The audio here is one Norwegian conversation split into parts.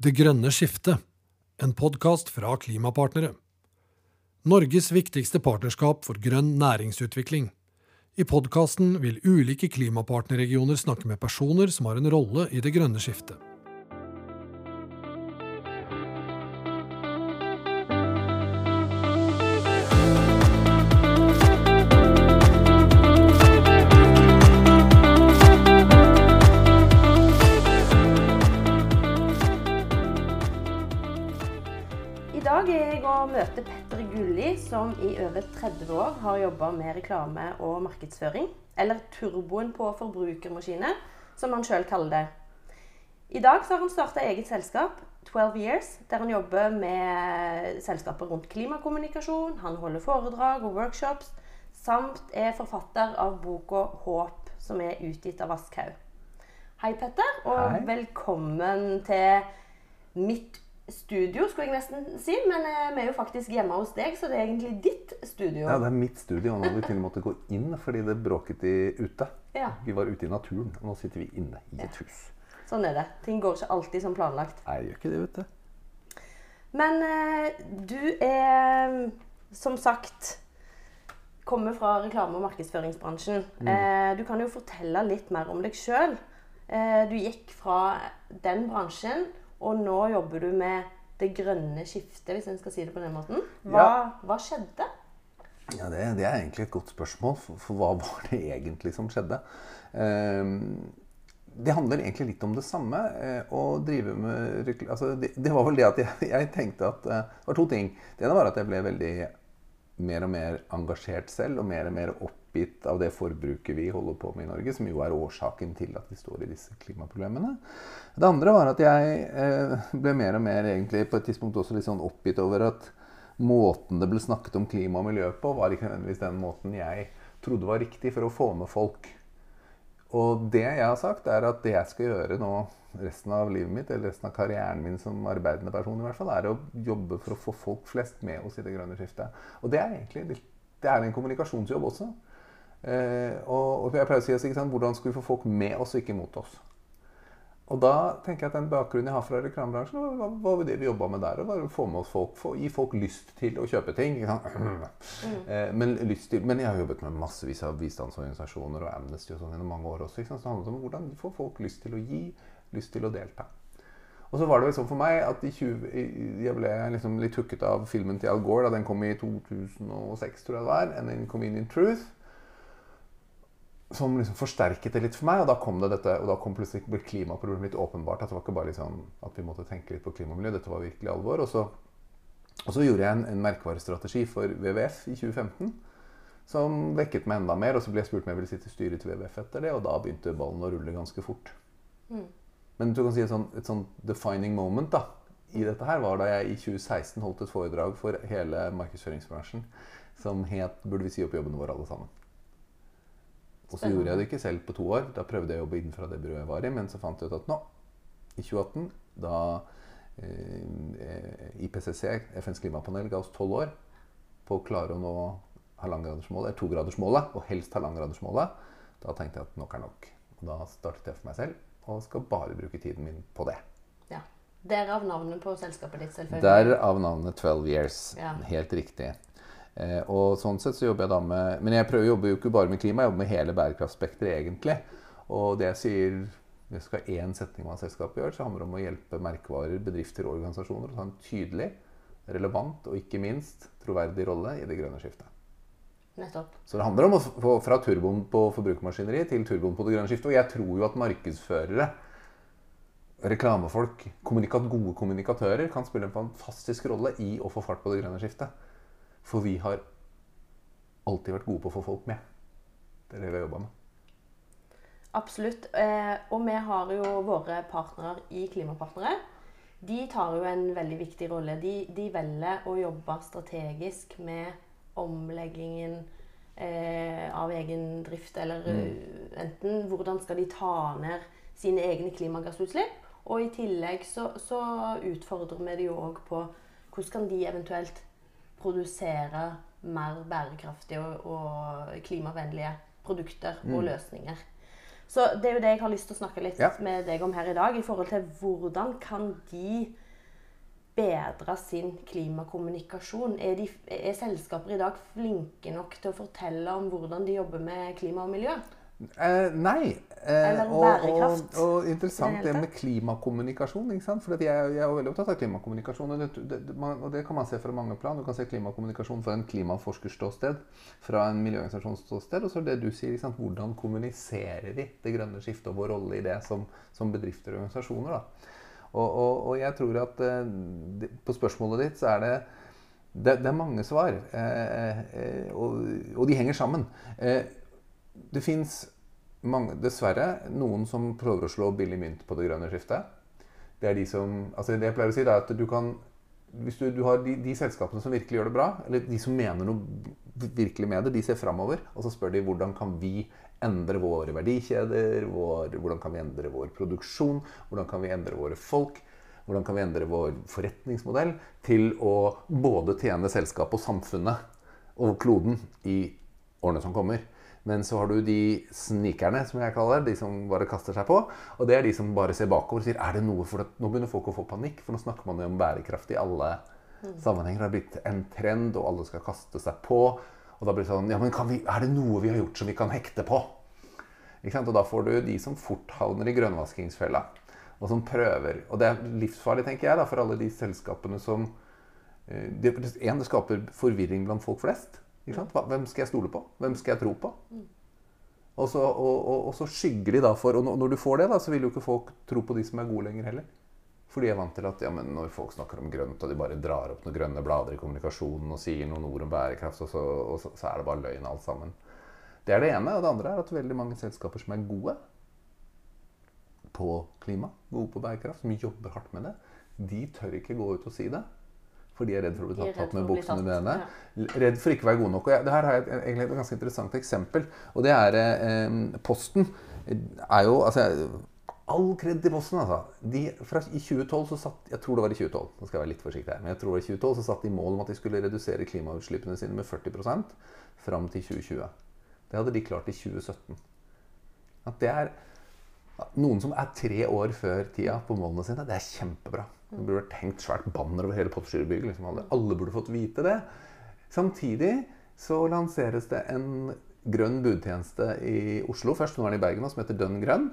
Det grønne skiftet, en podkast fra Klimapartnere. Norges viktigste partnerskap for grønn næringsutvikling. I podkasten vil ulike klimapartnerregioner snakke med personer som har en rolle i det grønne skiftet. 30 år har jobba med reklame og markedsføring. Eller turboen på forbrukermaskiner, som han sjøl kaller det. I dag så har han starta eget selskap, 12 Years, der han jobber med selskaper rundt klimakommunikasjon. Han holder foredrag og workshops, samt er forfatter av boka 'Håp', som er utgitt av Aschhaug. Hei, Petter, og Hei. velkommen til mitt studio, skulle jeg nesten si. Men eh, vi er jo faktisk hjemme hos deg, så det er egentlig ditt studio. Ja, det er mitt studio. og Nå har vi til og med måttet gå inn fordi det bråket i ute. Ja, Vi var ute i naturen, og nå sitter vi inne i et hus. sånn er det. Ting går ikke alltid som planlagt. Nei, gjør ikke det, vet du. Men eh, du er som sagt kommer fra reklame- og markedsføringsbransjen. Eh, du kan jo fortelle litt mer om deg sjøl. Eh, du gikk fra den bransjen, og nå jobber du med det grønne skiftet, hvis en skal si det på den måten. Hva, Ja. hva skjedde? Ja, det, det er egentlig et godt spørsmål, for, for hva var det egentlig som skjedde? Ehm, det handler egentlig litt om det samme. eh, å drive med altså, det, det var vel det at jeg, jeg tenkte at eh, Det var to ting. Det ene var at jeg ble veldig mer og mer engasjert selv, og mer og mer oppgitt av det forbruket vi holder på med i Norge, som jo er årsaken til at vi står i disse klimaproblemene. Det andre var at jeg eh, ble mer og mer egentlig på et tidspunkt også litt sånn oppgitt over at måten det ble snakket om klima og miljø på, var ikke nødvendigvis den måten jeg trodde var riktig for å få med folk. Og det jeg har sagt, er at det jeg skal gjøre nå resten av livet mitt, eller resten av karrieren min som arbeidende person, i hvert fall, er å jobbe for å få folk flest med oss i det grønne skiftet. Og det er egentlig det er en kommunikasjonsjobb også. Eh, og, jeg pleier å si oss, sant, hvordan skal vi få folk med oss og ikke mot oss? Og da tenker jeg at den bakgrunnen jeg har fra reklamebransjen, var, var, det vi jobba med der. Å få med oss folk, få, gi folk lyst til å kjøpe ting. Sant? Eh, men, til, men jeg har jobbet med massevis av bistandsorganisasjoner og Amnesty og sånn gjennom mange år også. Så det handler om hvordan få folk lyst til å gi, lyst til å delta. Og så var det vel sånn for meg at i 20, jeg ble liksom litt hooket av filmen til Al Gore da den kom i 2006, tror jeg det var. En Inconvenient Truth som liksom forsterket det litt for meg. Og da kom det dette, og da kom plutselig ble klimaproblemet litt åpenbart. At det var ikke bare liksom at vi måtte tenke litt på klima og miljø. Dette var virkelig alvor. Og så, og så gjorde jeg en, en merkevarestrategi for WWF i 2015. Som vekket meg enda mer. Og så ble jeg spurt om jeg ville sitte i styret til WWF etter det. Og da begynte ballen å rulle ganske fort. Men du kan si et sånn, et sånn defining moment da, i dette her var da jeg i 2016 holdt et foredrag for hele markedsføringsbransjen som het 'Burde vi si opp jobbene våre alle sammen'? Og så gjorde jeg det ikke selv på to år. Da prøvde jeg å jobbe innenfra det byrået jeg var i. Men så fant jeg ut at nå, i 2018, da eh, IPCC, FNs klimapanel, ga oss tolv år på å klare å nå halvannengradersmålet, togradersmålet, og helst halvannengradersmålet, da tenkte jeg at nok er nok. Og da startet jeg for meg selv, og skal bare bruke tiden min på det. Ja. Derav navnet på selskapet ditt, selvfølgelig. Derav navnet 12 Years. Ja. Helt riktig. Eh, og sånn sett så jobber jeg da med Men jeg prøver å jobbe jo ikke bare med klima, jeg jobber med hele bærekraftspekteret egentlig. Og det jeg sier det skal én setning av selskapet gjør, så handler det om å hjelpe merkevarer, bedrifter og organisasjoner å ta en tydelig, relevant og ikke minst troverdig rolle i det grønne skiftet. Nettopp. Så det handler om å få fra turboen på forbrukermaskineri til turboen på det grønne skiftet. Og jeg tror jo at markedsførere, reklamefolk, kommunikat, gode kommunikatører kan spille en fantastisk rolle i å få fart på det grønne skiftet. For vi har alltid vært gode på å få folk med. Det er det vi har jobba med. Absolutt. Eh, og vi har jo våre partnere i Klimapartnere. De tar jo en veldig viktig rolle. De, de velger å jobbe strategisk med omleggingen eh, av egen drift, eller mm. enten hvordan skal de ta ned sine egne klimagassutslipp, og i tillegg så, så utfordrer vi de jo òg på hvordan kan de eventuelt produsere mer bærekraftige og, og klimavennlige produkter og løsninger. Så det er jo det jeg har lyst til å snakke litt Ja. med deg om her i dag. I forhold til hvordan kan de bedre sin klimakommunikasjon? Er, de, er selskaper i dag flinke nok til å fortelle om hvordan de jobber med klima og miljø? Eh, nei. Eh, og, Og, og interessant det det med klimakommunikasjon. ikke sant? For jeg, jeg er veldig opptatt av klimakommunikasjon. Og det, det, og det kan man se fra mange plan. Du kan se klimakommunikasjon fra en klimaforskerståsted, fra en miljøorganisasjonsståsted. Og så er det du sier, ikke sant? hvordan kommuniserer vi det grønne skiftet og vår rolle i det som, som bedrifter og organisasjoner. da. Og, jeg tror at eh, på spørsmålet ditt så er det det, er mange svar, eh, eh, og, og de henger sammen. Eh, det fins dessverre noen som prøver å slå billig mynt på det grønne skiftet. Det er de som altså Det jeg pleier å si, er at du kan Hvis du, du har de, de selskapene som virkelig gjør det bra, eller de som mener noe virkelig med det, de ser framover, og så spør de hvordan kan vi endre våre verdikjeder, vår, hvordan kan vi endre vår produksjon, hvordan kan vi endre våre folk, hvordan kan vi endre vår forretningsmodell til å både tjene selskapet og samfunnet og kloden i årene som kommer. Men så har du de snikerne, som jeg kaller det, de som bare kaster seg på. Og det er de som bare ser bakover og sier er det noe for at Nå begynner folk å få panikk, for nå snakker man jo om bærekraft i alle sammenhenger. Det har blitt en trend, og alle skal kaste seg på. Og da blir det sånn Ja, men vi, er det noe vi har gjort som vi kan hekte på? Ikke sant? Og da får du de som fort havner i grønnvaskingsfella, og som prøver. Og det er livsfarlig, tenker jeg, da, for alle de selskapene som eh, det, en, det skaper forvirring blant folk flest. Hvem skal jeg stole på? Hvem skal jeg tro på? Og så, og, og, og så skygger de da for Og når- du får det, da, så vil jo ikke folk tro på de som er gode lenger heller. For de er vant til at ja, men når folk snakker om grønt, og de bare drar opp noen grønne blader i kommunikasjonen og sier noen ord om bærekraft, og så, og så, så er det bare løgn alt sammen. Det er det ene. Og det andre er at veldig mange selskaper som er gode på klima, gode på bærekraft, som jobber hardt med det, de tør ikke gå ut og si det. For de er redd for å bli tatt, tatt med buksene tatt, Ja. Redd for ikke å være gode nok. Og jeg, det her har jeg et, egentlig et ganske interessant eksempel. Og det er eh, Posten er jo altså, All kred til Posten, altså. De, fra, I 2012 så satt Jeg tror det var i 2012, nå skal jeg være litt forsiktig her, men jeg tror det var i 2012 så satt de mål om at de skulle redusere klimautslippene sine med 40% fram til 2020. Det hadde de klart i 2017. At det er noen som er tre år før tida på målene sine. Det er kjempebra. Det burde vært hengt svært banner over hele Postgirobygget. Liksom. Alle, burde fått vite det. Samtidig så lanseres det en grønn budtjeneste i Oslo, først nå er den i Bergen, som heter Dønn grønn.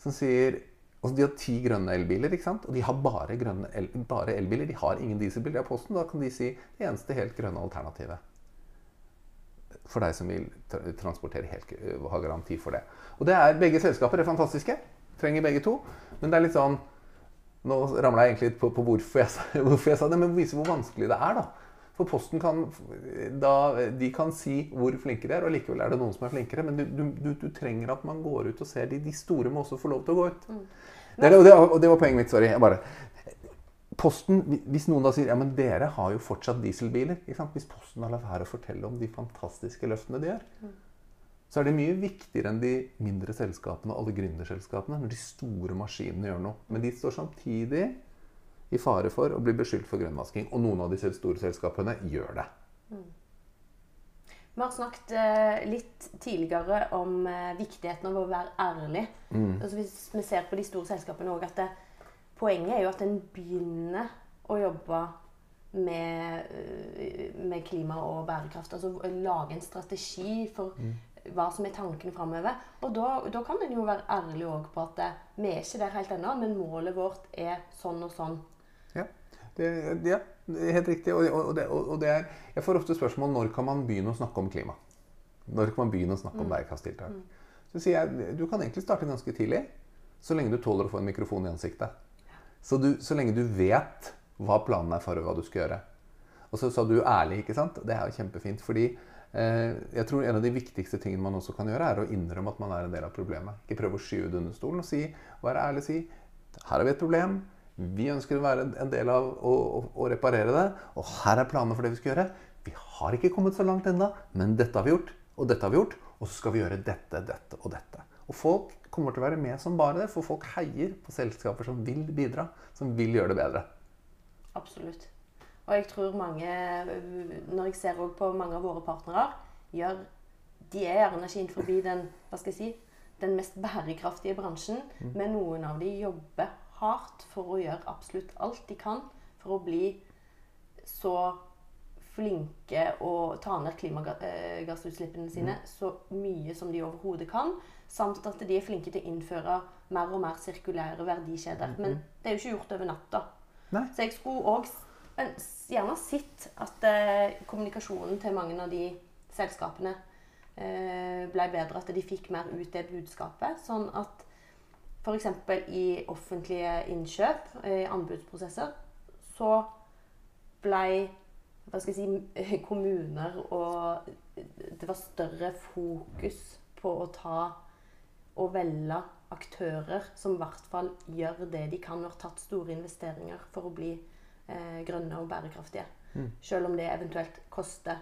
Som sier altså De har ti grønne elbiler, ikke sant? og de har bare, el, bare elbiler. De har ingen dieselbiler. i Posten. Da kan de si det eneste helt grønne alternativet for deg som vil transportere helt, øh, ha garanti for det. Og det er Begge selskaper er fantastiske. Trenger begge to. Men det er litt sånn Nå ramla jeg egentlig litt på, på hvorfor, jeg, hvorfor jeg sa det, men vise hvor vanskelig det er. da. For Posten kan da, de kan si hvor flinke de er, og likevel er det noen som er flinkere. Men du, du, du, trenger at man går ut og ser de. De store må også få lov til å gå ut. Er det, og det, og det var poenget mitt. Sorry. Jeg bare, Posten, Hvis noen da sier ja, men dere har jo fortsatt dieselbiler ikke sant? Hvis Posten har latt være å fortelle om de fantastiske løftene de gjør, så er det mye viktigere enn de mindre selskapene og alle gründerselskapene når de store maskinene gjør noe. Men de står samtidig i fare for å bli beskyldt for grønnvasking. Og noen av de store selskapene gjør det. Vi har snakket eh, litt tidligere om eh, viktigheten av å være ærlig. Altså, hvis vi ser på de store selskapene også, at det, Poenget er jo at en begynner å jobbe med, eh, med klima og bærekraft. Altså lage en strategi for hva som er tankene framover. Og da, da kan en jo være ærlig også på at eh, vi er ikke der helt ennå, men målet vårt er sånn og sånn. Ja, det, ja, det helt riktig. Og, og, det, og det er, jeg får ofte spørsmål når kan man begynne å snakke om klima. Når kan man begynne å snakke om bærekraftstiltak? Så sier jeg du kan egentlig starte ganske tidlig, så lenge du tåler å få en mikrofon i ansiktet. Så, du, så lenge du vet hva planen er for hva du skal gjøre. Og så sa du ærlig, ikke sant? Det er jo kjempefint. fordi eh, jeg tror en av de viktigste tingene man også kan gjøre, er å innrømme at man er en del av problemet. Ikke prøve å skyve det under stolen og si, være ærlig og si her har vi et problem. Vi ønsker å være en del av å, å, å reparere det. Og her er planene for det vi skal gjøre. Vi har ikke kommet så langt ennå, men dette har vi gjort, og dette har vi gjort. Og så skal vi gjøre dette, dette og dette. Og folk kommer til å være med som bare det, for folk heier på selskaper som vil bidra, som vil gjøre det bedre. Absolutt. Og jeg tror mange, når jeg ser på mange av våre partnere, gjør, de er gjerne ikke innenfor den, hva skal jeg si, den mest bærekraftige bransjen. Men noen av de jobber hardt for å gjøre absolutt alt de kan for å bli så flinke å ta ned klimagassutslippene sine så mye som de overhodet kan. Samt at de er flinke til å innføre mer og mer sirkulære verdikjeder. Men det er jo ikke gjort over natta. Nei. Så jeg skulle òg gjerne sett at eh, kommunikasjonen til mange av de selskapene eh, ble bedre. At de fikk mer ut det budskapet. Sånn at f.eks. i offentlige innkjøp, eh, i anbudsprosesser, så blei hva skal jeg si, kommuner og Det var større fokus på å ta og velge aktører som i hvert fall gjør det de kan og har tatt store investeringer for å bli eh, grønne og bærekraftige. Selv om det eventuelt koster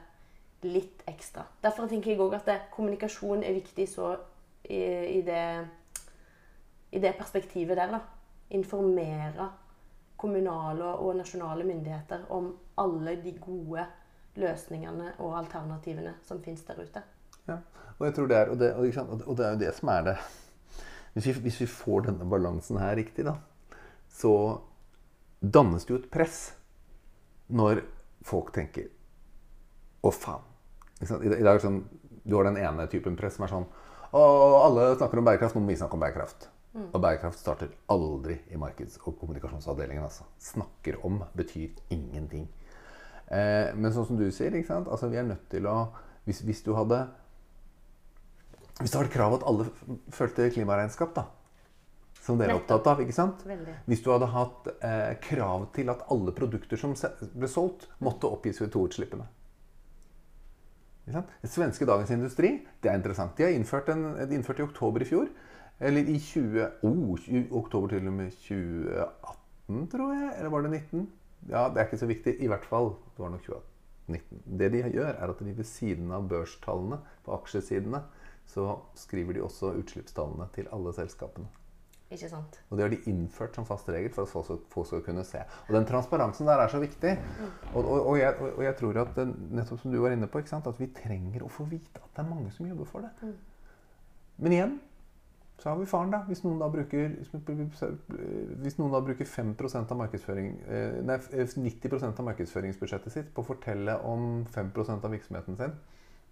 litt ekstra. Derfor tenker jeg òg at det, kommunikasjon er viktig så i, i, det, i det perspektivet der. da. Informere kommunale og nasjonale myndigheter om alle de gode løsningene og alternativene som finnes der ute. Ja. Og jeg tror det er, og det, og, det- er jo det som er det Hvis vi, hvis vi får denne balansen her riktig, da, så dannes det jo et press når folk tenker Å, faen. I, dag- er det sånn, Du har den ene typen press som er sånn Å, alle snakker om bærekraft, nå må vi snakke om bærekraft. Og bærekraft starter aldri i markeds- og kommunikasjonsavdelingen. Altså. Snakker om betyr ingenting. Eh, men sånn som du sier? Altså, vi er nødt til å Hvis, hvis du hadde Hvis det var et krav at alle følte klimaregnskap, da, som dere er opptatt av, ikke sant? Veldig. Hvis du hadde hatt eh, krav til at alle produkter som ble solgt, måtte oppgi CO2-utslippene. Det svenske Dagens Industri det er interessant. De har innført, en, de innført i oktober i fjor. Eller i 20, oh, 20 oktober til og med 2018, tror jeg. Eller var det 19? Ja, Det er ikke så viktig. I hvert fall. Det var nok 2019. Det de gjør, er at de ved siden av børstallene på aksjesidene, så skriver de også utslippstallene til alle selskapene. Ikke sant? Og det har de innført som fast regel for at folk skal, folk skal kunne se. Og den transparensen der er så viktig. Og, og, og, jeg, og jeg tror at den, nettopp som du var inne på, at vi trenger å få vite at det er mange som jobber for det. Men igjen så har vi faren, da. Hvis noen da bruker, hvis noen da bruker 5% av markedsføring, eh, nei, 90 av markedsføringsbudsjettet sitt på å fortelle om 5% av virksomheten sin,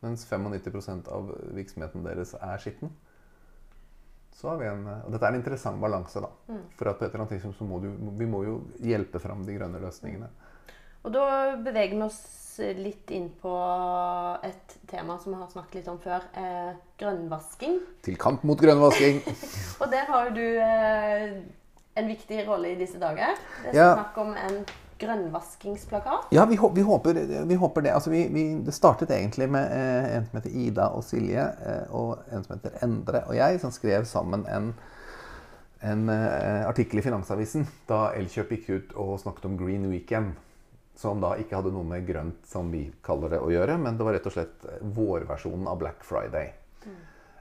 mens 95% av virksomheten deres er skitten, så har vi en Og dette er en interessant balanse, da. For at på et eller annet tidspunkt så må du Vi må jo hjelpe fram de grønne løsningene. Og da beveger vi oss litt inn på et tema som vi har snakket litt om før. Eh, grønnvasking. Til kamp mot grønnvasking. Og der har du eh, en viktig rolle i disse dager. Det er Ja. snakk om en grønnvaskingsplakat. Ja, vi, vi, håper, vi håper det. Altså, vi, vi, det startet egentlig med eh, en som heter Ida og Silje, eh, og en som heter Endre og jeg, som skrev sammen en, en eh, artikkel i Finansavisen da Elkjøp gikk ut og snakket om Green Weekend. Som da ikke hadde noe med grønt, som vi kaller det, å gjøre, men det var rett og slett vårversjonen av Black Friday.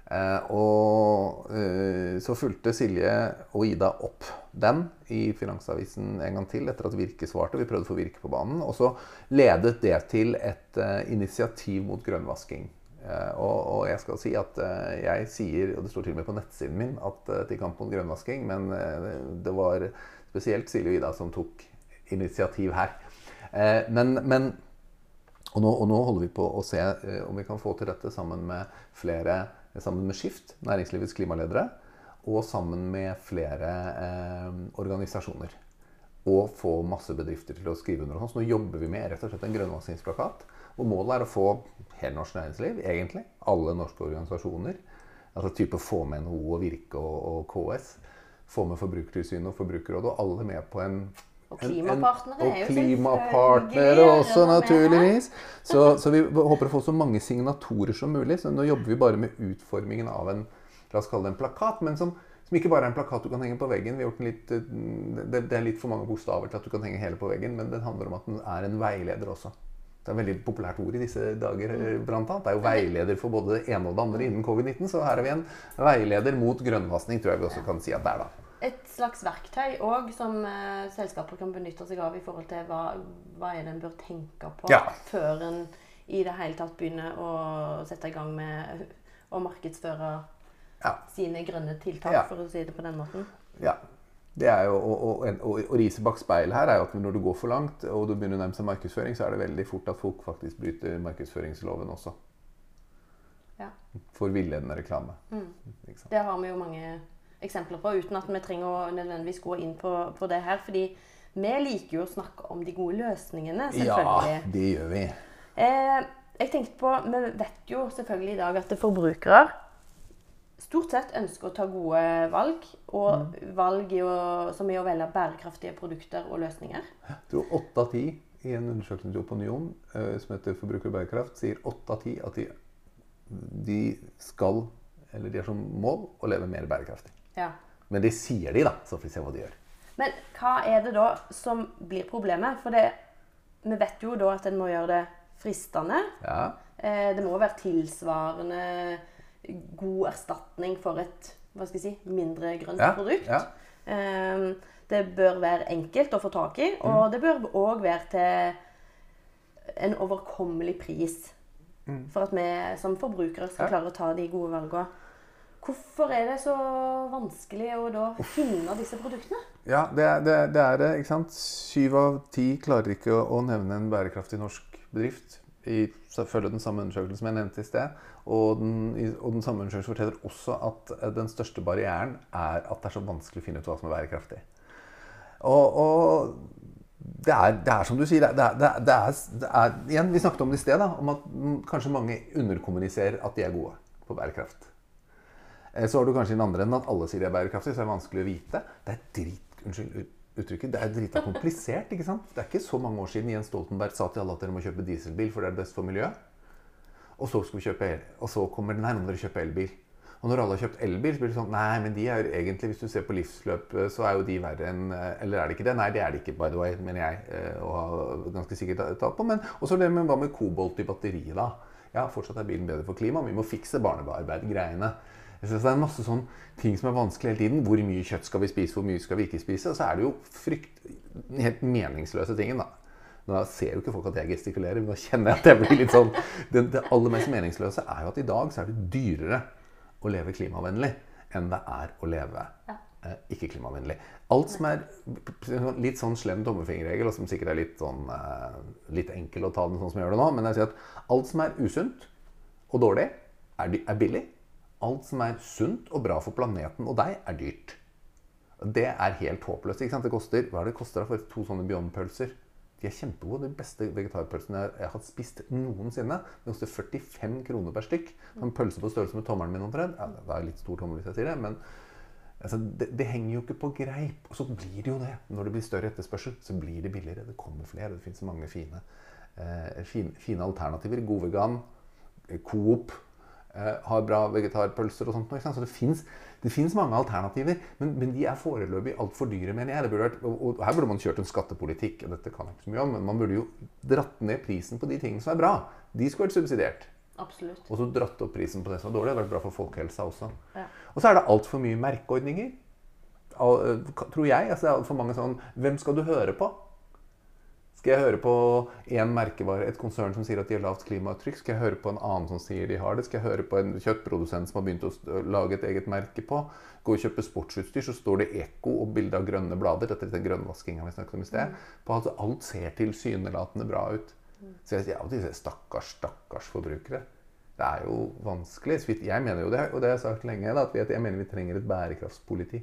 Eh, og eh, så fulgte Silje og Ida opp den i Finansavisen en gang til etter at Virke svarte. Vi prøvde å få Virke på banen. Og så ledet det til et eh, initiativ mot grønnvasking. Eh, og, og jeg skal si at eh, jeg sier, og det står til og med på nettsiden min, at eh, til kamp mot grønnvasking, men eh, det var spesielt Silje og Ida som tok initiativ her. Eh, men, men og nå, og nå holder vi på å se eh, om vi kan få til dette sammen med flere Sammen med Skift, næringslivets klimaledere, og sammen med flere eh, organisasjoner. Og få masse bedrifter til å skrive under. Så nå jobber vi med rett og slett en grønnvaskingsplakat. Og målet er å få hele norsk næringsliv, egentlig, alle norske organisasjoner, altså type få med NHO og Virke og, og KS, få med Forbrukertilsynet og Forbrukerrådet, og alle med på en Og en- en- klimapartnere er jo selvfølgelig klimapartnere også, naturligvis. Så, så vi håper å få så mange signatorer som mulig. Så nå jobber vi bare med utformingen av en la oss kalle det en plakat, men som, som ikke bare er en plakat du kan henge på veggen. Vi har gjort den litt, eh, det, det er litt for mange bokstaver til at du kan henge hele på veggen, men den handler om at den er en veileder også. Det er et veldig populært ord i disse dager. eh, Blant annet. Det er jo veileder for både det ene og det andre innen covid-19. Så her er vi en veileder mot grønnvasking, tror jeg vi også kan si at det er. da. Et slags verktøy òg som eh, selskaper kan benytte seg av i forhold til hva, hva er det en bør tenke på Ja. før en i det hele tatt begynner å sette i gang med å markedsføre Ja. sine grønne tiltak, Ja. for å si det på den måten. Ja. Det er jo, og, og, og, og riset bak speilet her er jo at når du går for langt, og du begynner å nærme seg markedsføring, så er det veldig fort at folk faktisk bryter markedsføringsloven også. Ja. For villedende reklame. Ikke sant? Det har vi jo mange eksempler på, uten at vi trenger å nødvendigvis gå inn på, på det her. Fordi vi liker jo å snakke om de gode løsningene, selvfølgelig. Ja, det gjør vi. Eh, jeg tenkte på, Vi vet jo selvfølgelig i dag at forbrukere stort sett ønsker å ta gode valg. Og valg er jo, som er å velge bærekraftige produkter og løsninger. Jeg tror åtte av ti i en undersøkelse til Opinion eh, som heter Forbruker og bærekraft, sier åtte av ti at de, de skal, eller de har som mål, å leve mer bærekraftig. Ja. Men det sier de, da. Så får vi se hva de gjør. Men hva er det da som blir problemet? For det, vi vet jo da at en må gjøre det fristende. Ja. Eh, det må være tilsvarende god erstatning for et hva skal jeg si, mindre grønt Ja, produkt. ja. Eh, det bør være enkelt å få tak i, Mm. og det bør òg være til en overkommelig pris. For at vi som forbrukere skal Mm. Klare å ta de gode valgene. Hvorfor er det så vanskelig å da finne disse produktene? Ja, det er det, det er det. ikke sant? Syv av ti klarer ikke å, å nevne en bærekraftig norsk bedrift. I, følge den samme undersøkelsen som jeg nevnte i sted. Og den, og den samme undersøkelsen forteller også at eh, den største barrieren er at det er så vanskelig å finne ut hva som er bærekraftig. Og, og det, er, det er som du sier, det er, det er, er, Igjen, vi snakket om det i sted, da, om at kanskje mange underkommuniserer at de er gode på bærekraft. Eh, Så har du kanskje den andre enden at alle sier de er bærekraftige, så er det vanskelig å vite. Det er drit, unnskyld uttrykket, det er drita komplisert. ikke sant? Det er ikke så mange år siden Jens Stoltenberg sa til alle at dere må kjøpe dieselbil, for det er best for miljøet. Og så, skal vi kjøpe el, og så kommer den nei, nå må dere kjøpe elbil. Og når alle har kjøpt elbil, så blir det sånn Nei, men de er jo egentlig, hvis du ser på livsløpet, så er jo de verre enn eh, Eller er det ikke det? Nei, det er det ikke, by the way, mener jeg. eh, Og har ganske sikkert tatt på. Men også det med hva med kobolt i batteriet, da? Ja, fortsatt er bilen bedre for klimaet, vi må fikse barnearbeid-greiene. Så det er masse sånn ting som er vanskelig hele tiden. Hvor mye kjøtt skal vi spise, hvor mye skal vi ikke spise? Og så er det jo frykt, helt meningsløse tingen, da. Nå ser jo ikke folk at jeg gestikulerer, men nå kjenner jeg at jeg blir litt sånn Det, det aller mest meningsløse er jo at i dag så er det dyrere å leve klimavennlig enn det er å leve eh, ikke klimavennlig. Alt som er litt sånn slem tommefingerregel, og som sikkert er litt sånn eh, litt enkel å ta den sånn som jeg gjør det nå, men jeg sier at alt som er usunt og dårlig, er, er billig. Alt som er sunt og bra for planeten og deg, er dyrt. Det er helt håpløst. ikke sant? Det koster, Hva er det koster for to sånne Beyond-pølser? De er kjempegode. De beste vegetarpølsene jeg, har har spist noensinne. Det koster 45 kroner per stykk. En pølse på størrelse med tommelen min omtrent. Ja, det er litt stor tommel hvis jeg sier det, men altså, det, det henger jo ikke på greip. Og så blir det jo det. Når det blir større etterspørsel, så blir det billigere. Det kommer flere. Det finnes mange fine, eh, fine, fine alternativer. God vegan, eh, Coop har bra vegetarpølser og sånt. Så det fins det finnes mange alternativer, men, men de er foreløpig altfor dyre, mener jeg. Vært, og, og her burde man kjørt en skattepolitikk. og dette kan jeg ikke så mye om, men Man burde jo dratt ned prisen på de tingene som er bra. De skulle vært subsidiert. Absolutt. Og så dratt opp prisen på det som er dårlig. Det hadde vært bra for folkehelsa også. Ja. Og så er det altfor mye merkeordninger. Eh, Tror jeg. Altså det er altfor mange sånn Hvem skal du høre på? Skal jeg høre på en merkevare, et konsern som sier at de har lavt klimaavtrykk? Skal jeg høre på en annen som sier de har det? Skal jeg høre på en kjøttprodusent som har begynt å lage et eget merke på? Gå og kjøpe sportsutstyr, så står det Eko og bilde av grønne blader. Dette er den grønnvaskinga vi snakket om i sted. På at alt ser tilsynelatende bra ut. Så jeg sier av og til stakkars, stakkars forbrukere. Det er jo vanskelig. Jeg mener jo det, og det har jeg sagt lenge, da, at jeg mener vi trenger et bærekraftspoliti.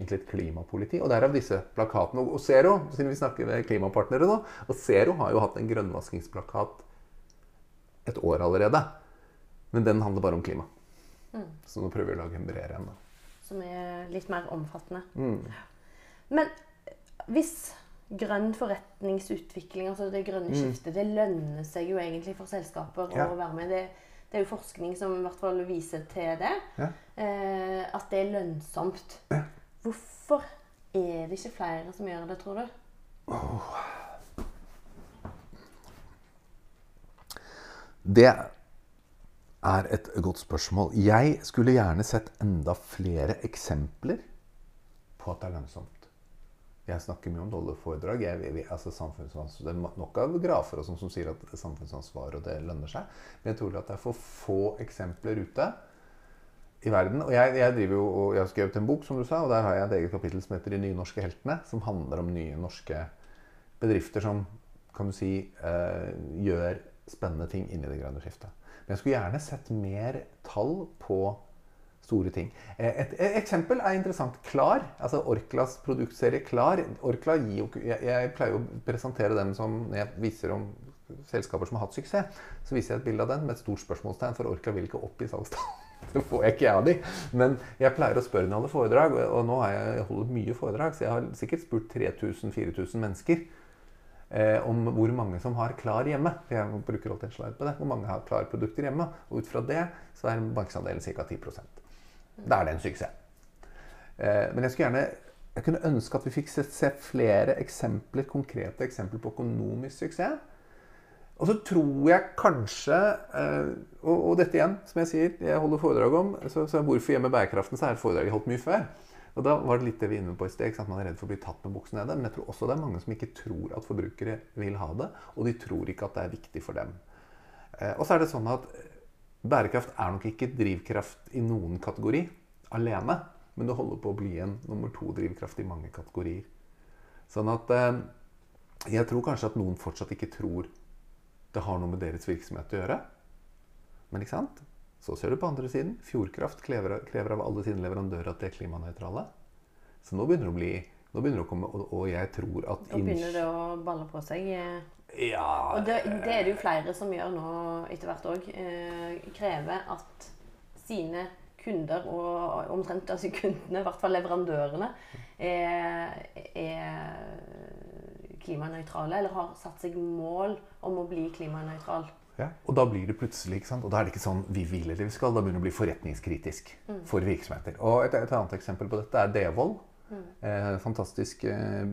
Egentlig et klimapoliti. Og derav disse plakatene. Og- Zero, siden vi snakker med klimapartnere nå, og Zero har jo hatt en grønnvaskingsplakat et år allerede. Men den handler bare om klima. Så nå prøver vi å lage en bredere en. Som er litt mer omfattende. Mm. Men hvis grønn forretningsutvikling, altså det grønne skiftet, det lønner seg jo egentlig for selskaper Mm. Ja. å være med. Det, det er jo forskning som i hvert fall viser til det. Ja. Eh, at det er lønnsomt. Hvorfor er det ikke flere som gjør det, tror du? Det er et godt spørsmål. Jeg skulle gjerne sett enda flere eksempler på at det er lønnsomt. Jeg snakker mye om dollarforedrag. Jeg, jeg, altså det er nok av grafer og sånt som sier at samfunnsansvar og det lønner seg. Men jeg tror at det er for få eksempler ute i verden. Og jeg, jeg driver jo, og jeg har skrevet en bok, som du sa, og der har jeg et eget kapittel som heter 'De nye norske heltene', som handler om nye norske bedrifter som kan du si, eh, gjør spennende ting inni det grønne skiftet. Men jeg skulle gjerne sett mer tall på store ting. Eh, et, et, eksempel er interessant. Klar, altså Orklas produktserie Klar. Orkla gir jeg, jeg pleier å presentere dem som når jeg viser om selskaper som har hatt suksess, så viser jeg et bilde av den med et stort spørsmålstegn, for Orkla vil ikke opp i salgstall. Det får jeg ikke jeg av de. Men jeg pleier å spørre når jeg holder foredrag, og nå har jeg holdt mye foredrag, så jeg har sikkert spurt 3000-4000 mennesker eh, om hvor mange som har Klar hjemme. For jeg bruker alltid en slide på det. Hvor mange har Klar-produkter hjemme. Og ut fra det så er markedsandelen ca. 10% Da er det en suksess. Eh, men jeg skulle gjerne jeg kunne ønske at vi fikk se, se flere eksempler, konkrete eksempler på økonomisk suksess. Og så tror jeg kanskje eh, og, og, dette igjen, som jeg sier, jeg holder foredrag om. Så, så hvorfor hjemme bærekraften, så er foredraget holdt mye før. Og da var det litt det vi inne på i sted. Man er redd for å bli tatt med buksa nede. Men jeg tror også det er mange som ikke tror at forbrukere vil ha det. Og de tror ikke at det er viktig for dem. Eh, og så er det sånn at bærekraft er nok ikke drivkraft i noen kategori alene. Men det holder på å bli en nummer to-drivkraft i mange kategorier. Sånn at eh, jeg tror kanskje at noen fortsatt ikke tror det har noe med deres virksomhet å gjøre. Men ikke sant? Så ser du på andre siden. Fjordkraft krever, krever av alle sine leverandører at de er klimanøytrale. Så nå begynner det å bli nå begynner det å komme, og, og jeg tror at Nå begynner det å balle på seg. Ja, og det, det, er det jo flere som gjør nå etter hvert òg. Eh, krever at sine kunder, og omtrent altså kundene, i hvert fall leverandørene, er, er klimanøytrale. Eller har satt seg mål om å bli klimanøytral. Ja, og da blir det plutselig, ikke sant? Og da er det ikke sånn vi vil eller vi skal. Da begynner det å bli forretningskritisk mm. for virksomheter. Og et, et, annet eksempel på dette er Devold. Mm. Eh, fantastisk eh,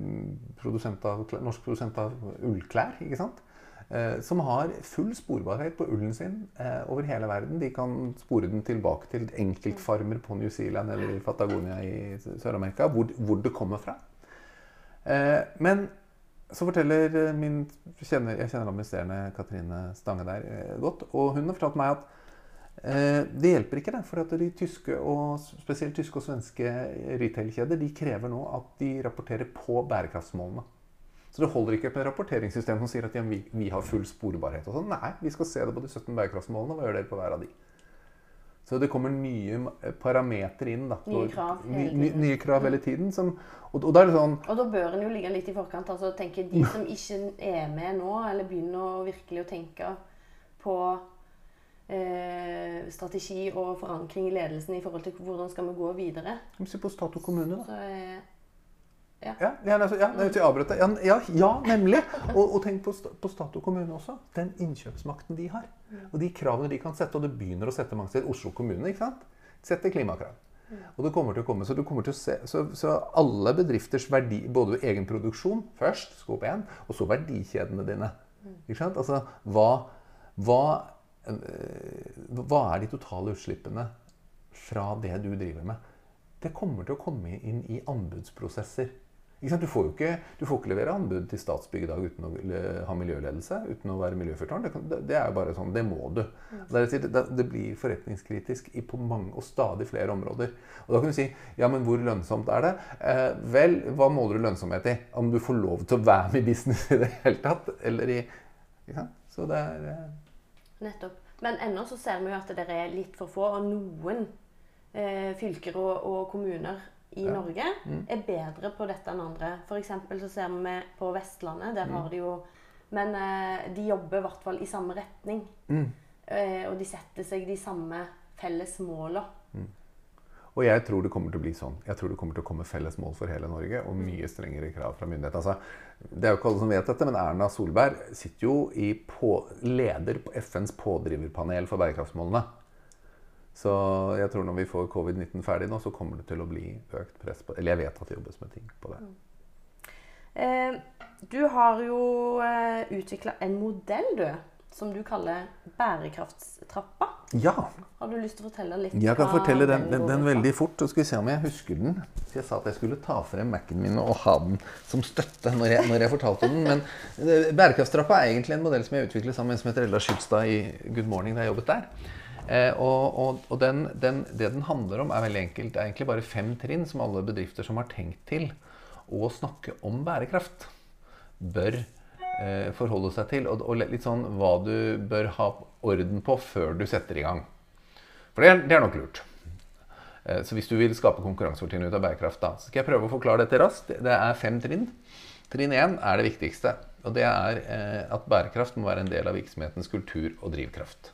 produsent av, norsk produsent av ullklær. ikke sant? Eh, som har full sporbarhet på ullen sin eh, over hele verden. De kan spore den tilbake til enkeltfarmer på New Zealand eller i Patagonia i Sør-Amerika, hvor, hvor, det kommer fra. Eh, men så forteller eh, min kjenner, Jeg kjenner administrerende Katrine Stange der eh, godt. Og hun har fortalt meg at eh, det hjelper ikke. Det, for at de tyske og spesielt tyske og svenske retailkjeder de krever nå at de rapporterer på bærekraftsmålene. Så det holder ikke med et rapporteringssystem som sier at ja, vi, vi, har full sporbarhet. og sånn. Nei, vi skal se det på de 17 bærekraftsmålene. Hva gjør dere på hver av de? Så det kommer nye parametere inn. Da. Nye krav hele tiden. Nye, nye krav hele tiden som, og, og, da er det sånn Og da bør en jo ligge litt i forkant. altså tenke De som ikke er med nå, eller begynner å virkelig å tenke på eh, strategi og forankring i ledelsen i forhold til hvordan skal vi gå videre. Se på stat og kommune, da. Så, eh, ja. Ja, ja, altså, avbrøt ja, ja, ja, nemlig. Og, og tenk på, på, stat og kommune også. Den innkjøpsmakten de har. Mm. Og de kravene de kan sette. Og det begynner å sette mange steder. Oslo kommune ikke sant? setter klimakrav. Mm. Og det kommer til å komme, så, til å se, så, så alle bedrifters verdi, både egen produksjon først, skop 1, og så verdikjedene dine. Mm. Ikke sant? Altså, hva, hva, øh, hva er de totale utslippene fra det du driver med? Det kommer til å komme inn i anbudsprosesser. Du får ikke, du får ikke levere anbud til Statsbygg i dag uten å ha miljøledelse, uten å være miljøfyrtårn. Det, det, er bare sånn, det må du. Det, det, blir forretningskritisk på mange og stadig flere områder. Og Da kan du si ja, men hvor lønnsomt er det? Eh, vel, hva måler du lønnsomhet i? Om du får lov til å være med i business i det hele tatt? Eller i ja, Så det er eh... Nettopp. Men ennå så ser vi jo at det er litt for få, og noen eh, fylker og, og kommuner i ja. Norge mm. er bedre på dette enn andre. F.eks. så ser vi på Vestlandet. Der mm. har de jo Men eh, de jobber i hvert fall i samme retning. Mm. Eh, og de setter seg de samme felles måla. Mm. Og jeg tror det kommer til å bli sånn. Jeg tror det kommer til å komme felles mål for hele Norge og mye strengere krav fra myndighetene. Altså, det er jo ikke alle som vet dette, men Erna Solberg sitter jo i på, leder på FNs pådriverpanel for bærekraftsmålene. Så jeg tror når vi får covid-19 ferdig nå, så kommer det til å bli økt press på Eller jeg vet at det jobbes med ting på det. Mm. Eh, du har jo eh, utvikla en modell, du, som du kaller bærekraftstrappa. Ja. Har du lyst til å fortelle litt? Jeg kan fortelle den, den, den veldig fort. Så skal vi se om jeg husker den. Så jeg sa at jeg skulle ta frem Mac-en min og ha den som støtte når jeg, når jeg fortalte den. Men eh, bærekraftstrappa er egentlig en modell som jeg utviklet sammen med en som heter Ella Skylstad i Good Morning da jeg jobbet der. Eh, og og, og den, den, det den handler om, er veldig enkelt. Det er egentlig bare fem trinn som alle bedrifter som har tenkt til å snakke om bærekraft, bør eh, forholde seg til. Og, og, litt sånn hva du bør ha orden på før du setter i gang. For det er, det er nok lurt. Eh, så hvis du vil skape konkurransefortrinn ut av bærekraft, da, så skal jeg prøve å forklare dette raskt. Det er fem trinn. Trinn én er det viktigste. Og det er eh, at bærekraft må være en del av virksomhetens kultur og drivkraft.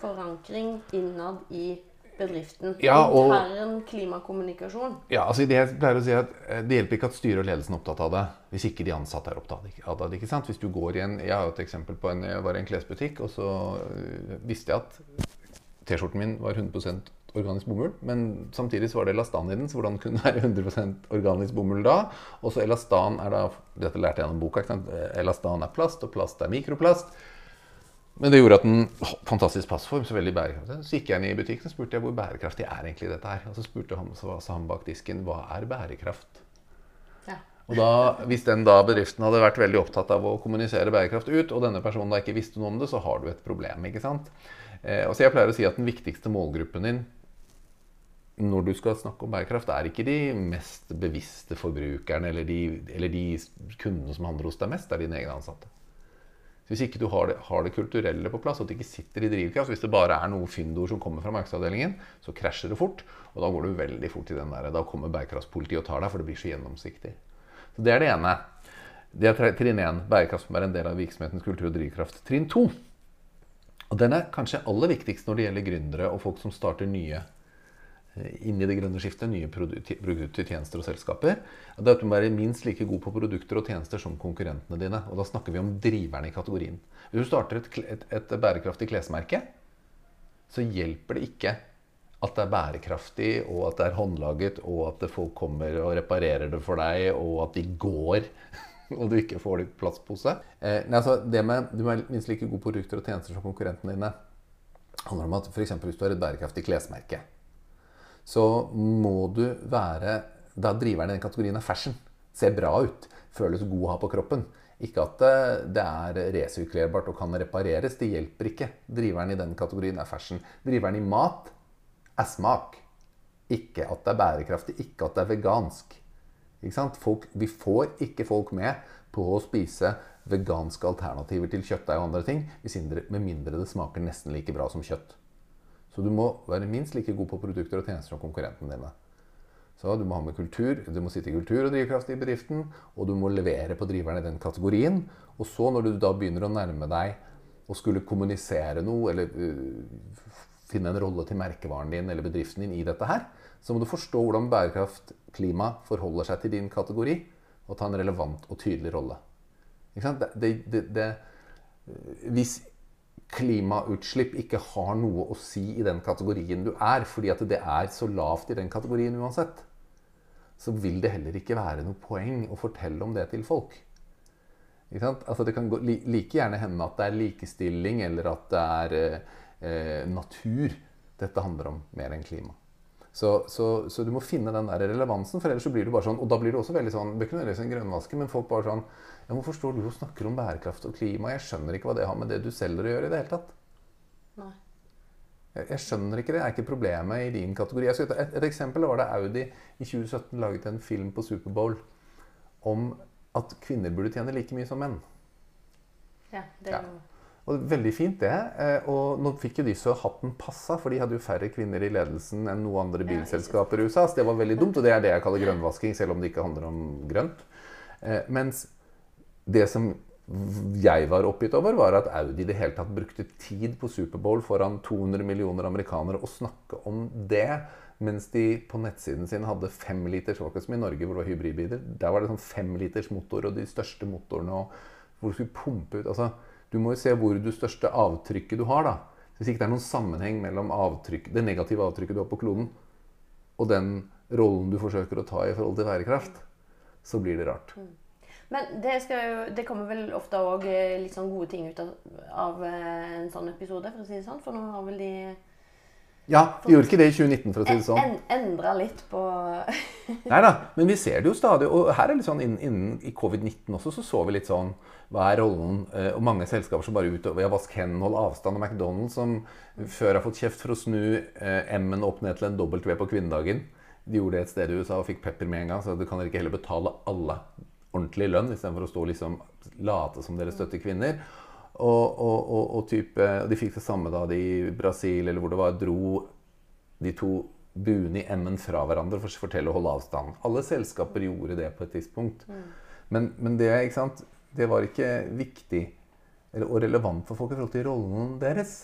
Forankring innad i bedriften. Ja, og- Intern klimakommunikasjon. Ja, altså det jeg pleier å si at eh, Det hjelper ikke at styret og ledelsen er opptatt av det hvis ikke de ansatte er opptatt av det. ikke sant? Hvis du går i en, Jeg har jo et eksempel på en, jeg var i en klesbutikk, og så øh, visste jeg at T-skjorten min var 100% organisk bomull, men samtidig så var det elastan i den, så hvordan kunne det være 100% organisk bomull da? Og så elastan er da Dette lærte jeg gjennom boka. sant? Elastan er plast, og plast er mikroplast. Men det gjorde at den Fantastisk passform, så veldig bærekraftig. Så gikk jeg inn i butikken og spurte jeg hvor bærekraftig er egentlig dette her. Og så spurte han, så han bak disken hva er bærekraft? Ja. Og da, Hvis den da bedriften hadde vært veldig opptatt av å kommunisere bærekraft ut, og denne personen da ikke visste noe om det, så har du et problem. ikke sant? Eh, og så Jeg pleier å si at den viktigste målgruppen din når du skal snakke om bærekraft, er ikke de mest bevisste forbrukerne eller de, eller de kundene som handler hos deg mest, det er dine egne ansatte. Hvis ikke du har det, har det kulturelle på plass, at det ikke sitter i drivkraft, hvis det bare er noen fyndord som kommer fra markedsavdelingen, så krasjer det fort. Og da går du veldig fort i den der, da kommer bærekraftspolitiet og tar deg, for det blir så gjennomsiktig. Så Det er det ene. Det er trinn én. Bærekraft som er en del av virksomhetens kultur og drivkraft. Trinn to. Og den er kanskje aller viktigst når det gjelder gründere og folk som starter nye inn i det grønne skiftet, nye produkter, tjenester og selskaper. Er at du må være minst like god på produkter og tjenester som konkurrentene dine. Og da snakker vi om driverne i kategorien. Hvis du starter et, et, et bærekraftig klesmerke, så hjelper det ikke at det er bærekraftig, og at det er håndlaget, og at folk kommer og reparerer det for deg, og at de går, og du ikke får det i plastpose. Eh, nei, altså, det med du må være minst like gode produkter og tjenester som konkurrentene dine handler om at f.eks. hvis du har et bærekraftig klesmerke, så må du være Da driveren i den kategorien er fashion. Ser bra ut. Føles god å ha på kroppen. Ikke at det, det er resirkulerbart og kan repareres. Det hjelper ikke. Driveren i den kategorien er fashion. Driveren i mat er smak. Ikke at det er bærekraftig, ikke at det er vegansk. Folk, vi får ikke folk med på å spise veganske alternativer til kjøttdeig og andre ting, med mindre det smaker nesten like bra som kjøtt. Så du må være minst like god på produkter og tjenester som konkurrentene dine. Så du må ha med kultur, du må sitte i kultur og drivkraft i bedriften, og du må levere på driverne i den kategorien. Og så når du da begynner å nærme deg og skulle kommunisere noe, eller uh, finne en rolle til merkevaren din eller bedriften din i dette her, så må du forstå hvordan bærekraft, klima, forholder seg til din kategori, og ta en relevant og tydelig rolle. Ikke sant? Det, det, det, det, hvis klimautslipp ikke har noe å si i den kategorien du er, fordi at det er så lavt i den kategorien uansett, så vil det heller ikke være noe poeng å fortelle om det til folk. Altså det kan gå, like gjerne hende at det er likestilling, eller at det er eh, natur dette handler om, mer enn klima. Så, så, så, du må finne den der relevansen, for ellers så blir du bare sånn Og da blir du også veldig sånn Det Bør ikke nødvendigvis en grønnvaske, men folk bare sånn Ja, hvorfor står du og snakker om bærekraft og klima? Jeg skjønner ikke hva det har med det du selger å gjøre i det hele tatt. Nei. Jeg, jeg skjønner ikke det. er ikke problemet i din kategori. Et, et eksempel var da Audi i 2017 laget en film på Superbowl om at kvinner burde tjene like mye som menn. Ja, det er jo Og Veldig fint, det. Eh, Og nå fikk jo de så hatten passa, for de hadde jo færre kvinner i ledelsen enn noen andre bilselskaper i USA. Så det var veldig dumt, og det er det jeg kaller grønnvasking, selv om det ikke handler om grønt. Eh, Mens det som jeg var oppgitt over, var at Audi i det hele tatt brukte tid på Superbowl foran 200 millioner amerikanere å snakke om det. Mens de på nettsiden sin hadde fem liters det var ikke som i Norge hvor det var hybridbiler. Der var det sånn femliters motor og de største motorene og hvor du skulle pumpe ut altså, Du må jo se hvor det største avtrykket du har. da. Hvis ikke det er noen sammenheng mellom avtrykk, det negative avtrykket du har på kloden, og den rollen du forsøker å ta i forhold til værekraft, så blir det rart. Men det, jo, det kommer vel ofte òg litt sånn gode ting ut av, av eh, en sånn episode, for å si det sånn. For nå har vel de Ja, de gjorde ikke det i 2019, for å si det sånn. en, endra litt på Nei da, men vi ser det jo stadig. Og her er litt sånn innen, innen i covid-19 også, så så vi litt sånn Hva er rollen? Eh, og mange selskaper som bare utøver ja, vask hendene, hold avstand. Og McDonald's som før har fått kjeft for å snu eh, M-en opp ned til en W på kvinnedagen. De gjorde det et sted i USA og fikk pepper med en gang. Så du kan dere ikke heller betale alle ordentlig lønn istedenfor å stå og liksom late som dere støtter kvinner. Og, og, og, type, de fikk det samme da de i Brasil eller hvor det var, dro de to buene i M-en fra hverandre for å fortelle å holde avstand. Alle selskaper gjorde det på et tidspunkt. Men, men det, sant, det var ikke viktig eller, og relevant for folk i forhold til rollen deres.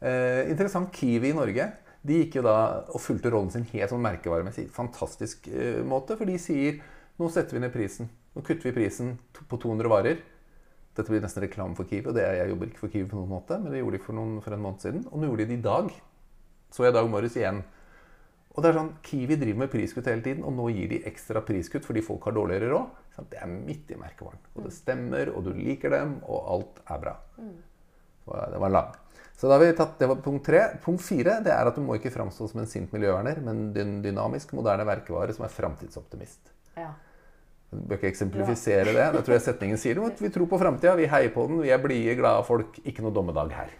Eh, interessant Kiwi i Norge. De gikk jo da og fulgte rollen sin helt sånn merkevaremessig. Fantastisk eh, måte. For de sier nå setter vi ned prisen. Nå kutter vi prisen på 200 varer. Dette blir nesten reklame for Kiwi. og det er, Jeg jobber ikke for Kiwi på noen måte, men det gjorde de for, noen, for en måned siden. Og nå gjorde de det i dag. Så jeg i dag morges igjen. Og det er sånn, Kiwi driver med priskutt hele tiden, og nå gir de ekstra priskutt fordi folk har dårligere råd. Det er midt i merkevaren. Og det stemmer, og du liker dem, og alt er bra. Det var lang. Så da har vi tatt, Det var punkt tre. Punkt fire det er at du må ikke framstå som en sint miljøverner, men en dynamisk, moderne verkevare som er framtidsoptimist. Ja. Jeg bør ikke eksemplifisere det. Det tror jeg setningen sier noe. Vi tror på framtida, vi heier på den, vi er blide, glade folk. Ikke noe dommedag her.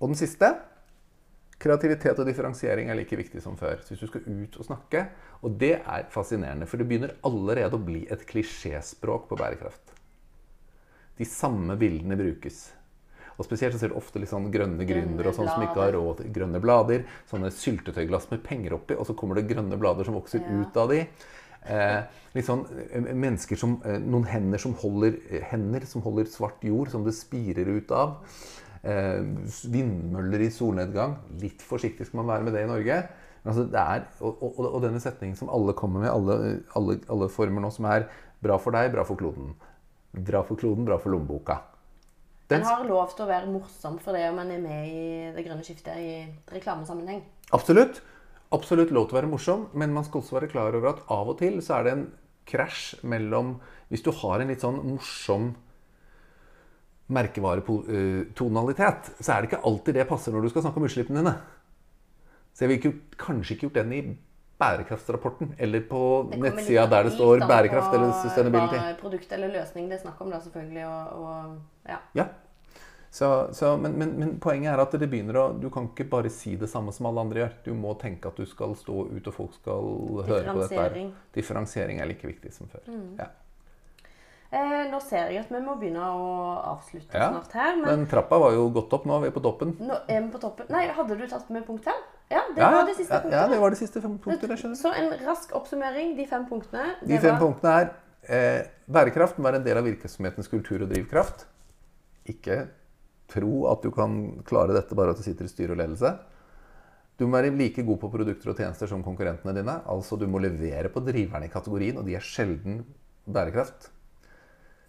Og den siste Kreativitet og differensiering er like viktig som før. Så hvis du skal ut og snakke Og det er fascinerende, for det begynner allerede å bli et klisjéspråk på bærekraft. De samme bildene brukes. Og Spesielt så ser du ofte litt sånn grønne gründere og sånn som ikke har råd til grønne blader. Sånne syltetøyglass med penger oppi, og så kommer det grønne blader som vokser Ja. ut av de. Eh, litt sånn eh, mennesker som eh, Noen hender som holder hender som holder svart jord som det spirer ut av. Eh, vindmøller i solnedgang. Litt forsiktig skal man være med det i Norge. Altså, det er, og, og, og denne setningen som alle kommer med, alle, alle, alle former nå, som er bra for deg, bra for kloden. Bra for kloden, bra for lommeboka. Den har lov til å være morsom for det om man er med i det grønne skiftet i reklamesammenheng. Absolutt. Absolutt lov til å være morsom, men man skal også være klar over at av og til så er det en krasj mellom Hvis du har en litt sånn morsom merkevaretonalitet, så er det ikke alltid det passer når du skal snakke om utslippene dine. Så jeg ville kanskje ikke gjort den i bærekraftsrapporten eller på Det kommer litt nettsida der det står bærekraft eller sustainability. Hva produkt eller løsning det er snakk om, da, selvfølgelig. Og, og, ja. Ja. Så, så, men, men, men poenget er at det begynner å Du kan ikke bare si det samme som alle andre gjør. Du må tenke at du skal stå ut, og folk skal høre på dette. her. Differensiering. Er like viktig som før. Ja. Eh, nå ser jeg at vi må begynne å avslutte Ja, snart her. Men Men trappa var jo gått opp nå. Vi er på toppen. nå er vi på toppen. Nei, hadde du tatt med punkt fem? Ja, det Ja, var det siste punktet. ja, det var det siste fem punkter. Jeg skjønner. Så en rask oppsummering. De fem punktene. De fem var- punktene er eh, bærekraft må være en del av virksomhetens kultur og drivkraft. Ikke tro at du kan klare dette bare at du sitter i styre og ledelse. Du må være like god på produkter og tjenester som konkurrentene dine. Altså du må levere på driverne i kategorien, og de er sjelden bærekraft.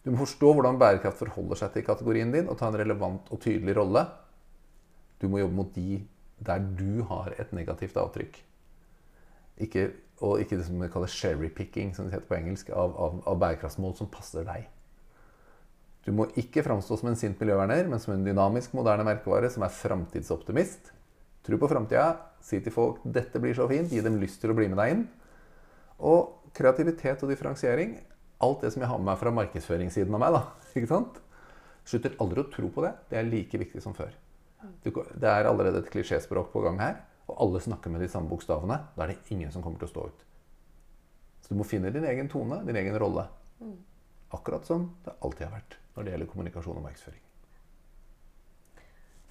Du må forstå hvordan bærekraft forholder seg til kategorien din, og ta en relevant og tydelig rolle. Du må jobbe mot de der du har et negativt avtrykk. Ikke, og ikke det som vi kaller cherry-picking, som det heter på engelsk, av, av, av bærekraftsmål som passer deg. Du må ikke framstå som en sint miljøverner, men som en dynamisk, moderne merkevare som er framtidsoptimist. Tro på framtida. Si til folk 'dette blir så fint'. Gi dem lyst til å bli med deg inn. Og kreativitet og differensiering. Alt det som jeg har med meg fra markedsføringssiden av meg. da, ikke sant? Slutter aldri å tro på det. Det er like viktig som før. Det er allerede et klisjéspråk på gang her, og alle snakker med de samme bokstavene. Da er det ingen som kommer til å stå ut. Så du må finne din egen tone, din egen rolle. Akkurat som det alltid har vært når det gjelder kommunikasjon og markedsføring.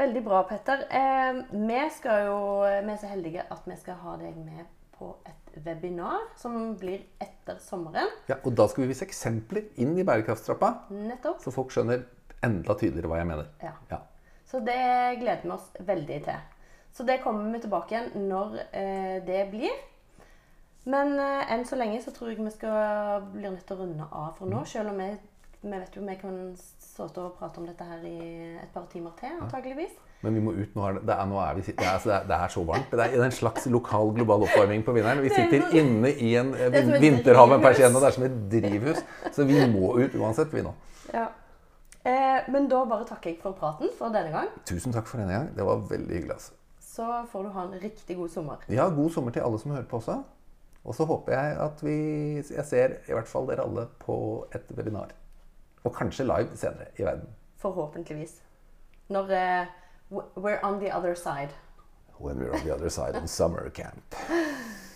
Veldig bra, Petter. Eh, vi, jo, vi er så heldige at vi skal ha deg med på et webinar som blir etter sommeren. Ja, og da skal vi vise eksempler inn i bærekraftstrappa, Nettopp. så folk skjønner enda tydeligere hva jeg mener. Ja. Ja. Så det gleder vi oss veldig til. Så det kommer vi tilbake igjen når eh, det blir. Men eh, enn så lenge så tror jeg vi skal bli nødt til å runde av for nå. Selv om vi, vi vet jo vi kan stå og prate om dette her i et par timer til, antageligvis. Men vi må ut. Nå er det, det, er, nå er vi, det, er, altså, det, er, så varmt. Det er en slags lokal global oppvarming på vinneren. Vi sitter inne i en vinterhav med det er som et drivhus. Så vi må ut uansett, vi nå. Ja. Eh, men da bare takker jeg for praten for denne gang. Tusen takk for denne gang. Det var veldig hyggelig. altså. Så får du ha en riktig god sommer. Ja, god sommer til alle som hører på også. Og så håper jeg at vi Jeg ser i hvert fall dere alle på et webinar. Og kanskje live senere i verden. Forhåpentligvis. Når uh, We're on the other side. When we're on the other side on summer camp.